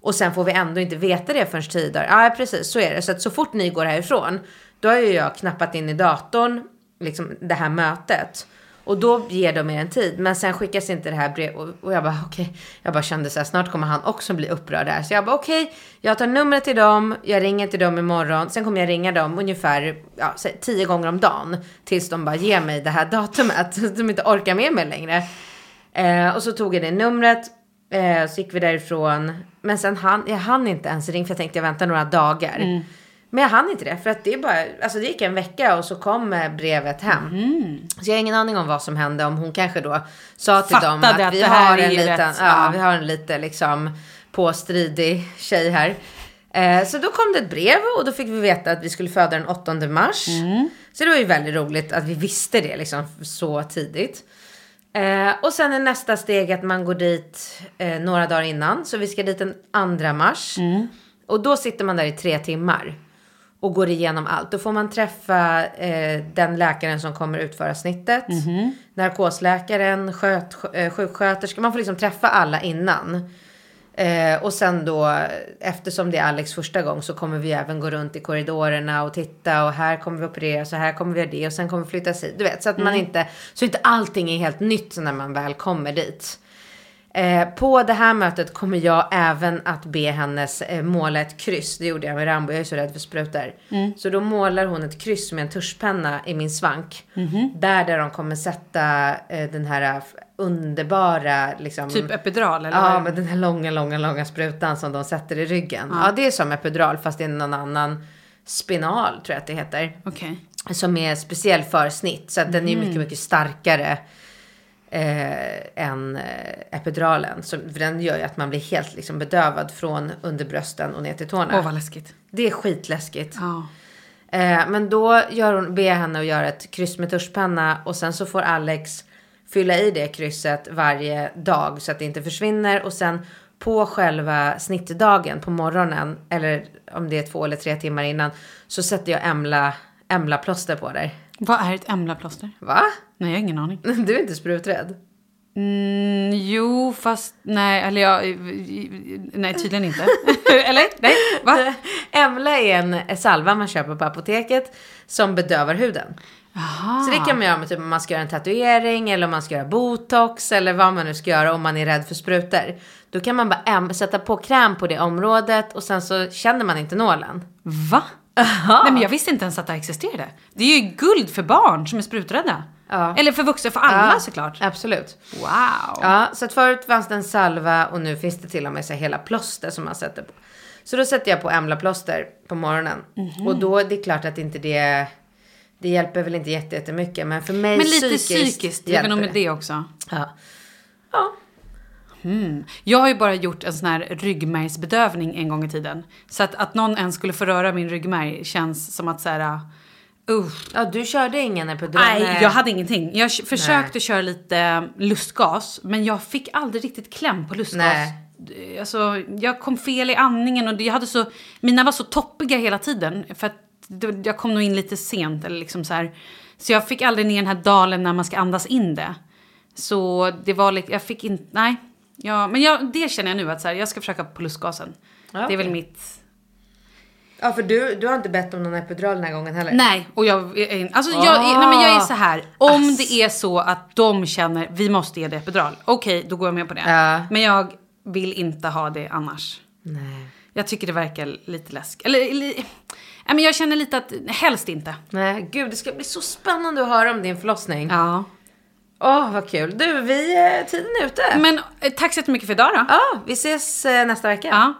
Och sen får vi ändå inte veta det förrän tio dagar. Ja, precis, så är det. Så att så fort ni går härifrån, då har ju jag knappat in i datorn, liksom det här mötet. Och då ger de er en tid. Men sen skickas inte det här brevet. Och, och jag bara okej. Jag bara kände så här, snart kommer han också bli upprörd här. Så jag bara okej. jag tar numret till dem. Jag ringer till dem imorgon. Sen kommer jag ringa dem ungefär ja, tio gånger om dagen. Tills de bara ger mig det här datumet. Så att de inte orkar med mig längre. Eh, och så tog jag det numret. Eh, så gick vi därifrån. Men sen han, jag hann inte ens ringa. För jag tänkte jag väntar några dagar. Mm. Men jag hann inte det. För att det är bara, alltså det gick en vecka och så kom eh, brevet hem. Så jag har ingen aning om vad som hände. Om hon kanske då sa till dem Fattade att, att vi har en liten, rätt, ja, ja. vi har en lite liksom påstridig tjej här. Eh, så då kom det ett brev och då fick vi veta att vi skulle föda den 8 mars. Så det var ju väldigt roligt att vi visste det liksom så tidigt. Eh, och sen är nästa steg att man går dit eh, några dagar innan. Så vi ska dit den 2 mars. Och då sitter man där i tre timmar. Och går igenom allt. Då får man träffa eh, den läkaren som kommer utföra snittet. Narkosläkaren, sköt, eh, sjuksköterskan. Man får liksom träffa alla innan. Eh, och sen då, eftersom det är Alex första gång så kommer vi även gå runt i korridorerna och titta och här kommer vi operera, så här kommer vi göra det och sen kommer vi flyttas hit. Du vet, så att man inte, så inte allting är helt nytt när man väl kommer dit. Eh, på det här mötet kommer jag även att be hennes eh, måla ett kryss. Det gjorde jag med Rambo, jag är så rädd för sprutor. Så då målar hon ett kryss med en tuschpenna i min svank. Där, där de kommer sätta eh, den här eh, underbara liksom, Typ epidural eller? Ja, men den här långa, långa, långa sprutan som de sätter i ryggen. Ja, det är som epidural fast det är någon annan spinal tror jag att det heter. Okej. som är speciell för snitt. Så att den är mycket, mycket starkare eh, än eh, epiduralen. Så, för den gör ju att man blir helt liksom, bedövad från under brösten och ner till tårna. Åh, vad läskigt. Det är skitläskigt. Ja. Eh, men då gör hon, ber jag henne att göra ett kryss med tuschpenna och sen så får Alex fylla i det krysset varje dag så att det inte försvinner och sen på själva snittdagen på morgonen eller om det är två eller tre timmar innan så sätter jag emla, emla plåster på där. Vad är ett emlaplåster? Va? Nej, jag har ingen aning. Du är inte spruträdd? Mm, jo, fast nej, eller jag... Nej, tydligen inte. eller? Nej, va? Emla är en salva man köper på apoteket som bedövar huden. Aha. Så det kan man göra med typ om man ska göra en tatuering eller om man ska göra botox eller vad man nu ska göra om man är rädd för sprutor. Då kan man bara sätta på kräm på det området och sen så känner man inte nålen. Va? Nej, men jag visste inte ens att det existerade. Det är ju guld för barn som är spruträdda. Ja. Eller för vuxna, för alla Ja, såklart. Absolut. Wow. Ja, så att förut fanns det en salva och nu finns det till och med så hela plåster som man sätter på. Så då sätter jag på Emla-plåster på morgonen. Mhm. Och då, det är klart att inte det, det hjälper väl inte jätte- jättemycket. Men för mig Men lite psykiskt, psykiskt, det väl nog med det också. Ja. ja. Jag har ju bara gjort en sån här ryggmärgsbedövning en gång i tiden. Så att, att någon ens skulle få röra min ryggmärg känns som att så här... Uh. ja, du körde ingen epidural? Nej, jag hade ingenting. Jag försökte köra lite lustgas, men jag fick aldrig riktigt kläm på lustgas. Nej. Alltså, jag kom fel i andningen och jag hade så, mina var så toppiga hela tiden. För att jag kom nog in lite sent. Eller liksom så, här. så jag fick aldrig ner den här dalen när man ska andas in det. Så det var jag fick inte, nej. Ja, men jag, det känner jag nu att så här, jag ska försöka på lustgasen. Ja, Det är väl mitt... Ja, för du, du har inte bett om någon epidural den här gången heller? Nej, och jag är, alltså jag, är- nej, men jag är så här. Om det är så att de känner vi måste ge det epidural, okej då går jag med på det. Ja. Men jag vill inte ha det annars. Nej. Jag tycker det verkar lite läskigt. Eller, eller nej, men jag känner lite att helst inte. Nej, gud det ska bli så spännande att höra om din förlossning. Ja. Åh, vad kul. Du, vi, eh, tiden är ute. Men eh, tack så jättemycket för idag då. Ja, vi ses eh, nästa vecka. Ja.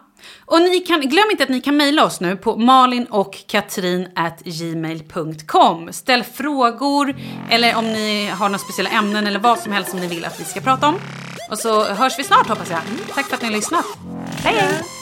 Och ni kan, glöm inte att ni kan mejla oss nu på malinochkatrin.gmail.com. Ställ frågor eller om ni har några speciella ämnen eller vad som helst som ni vill att vi ska prata om. Och så hörs vi snart hoppas jag. Tack för att ni har lyssnat. Hej hej!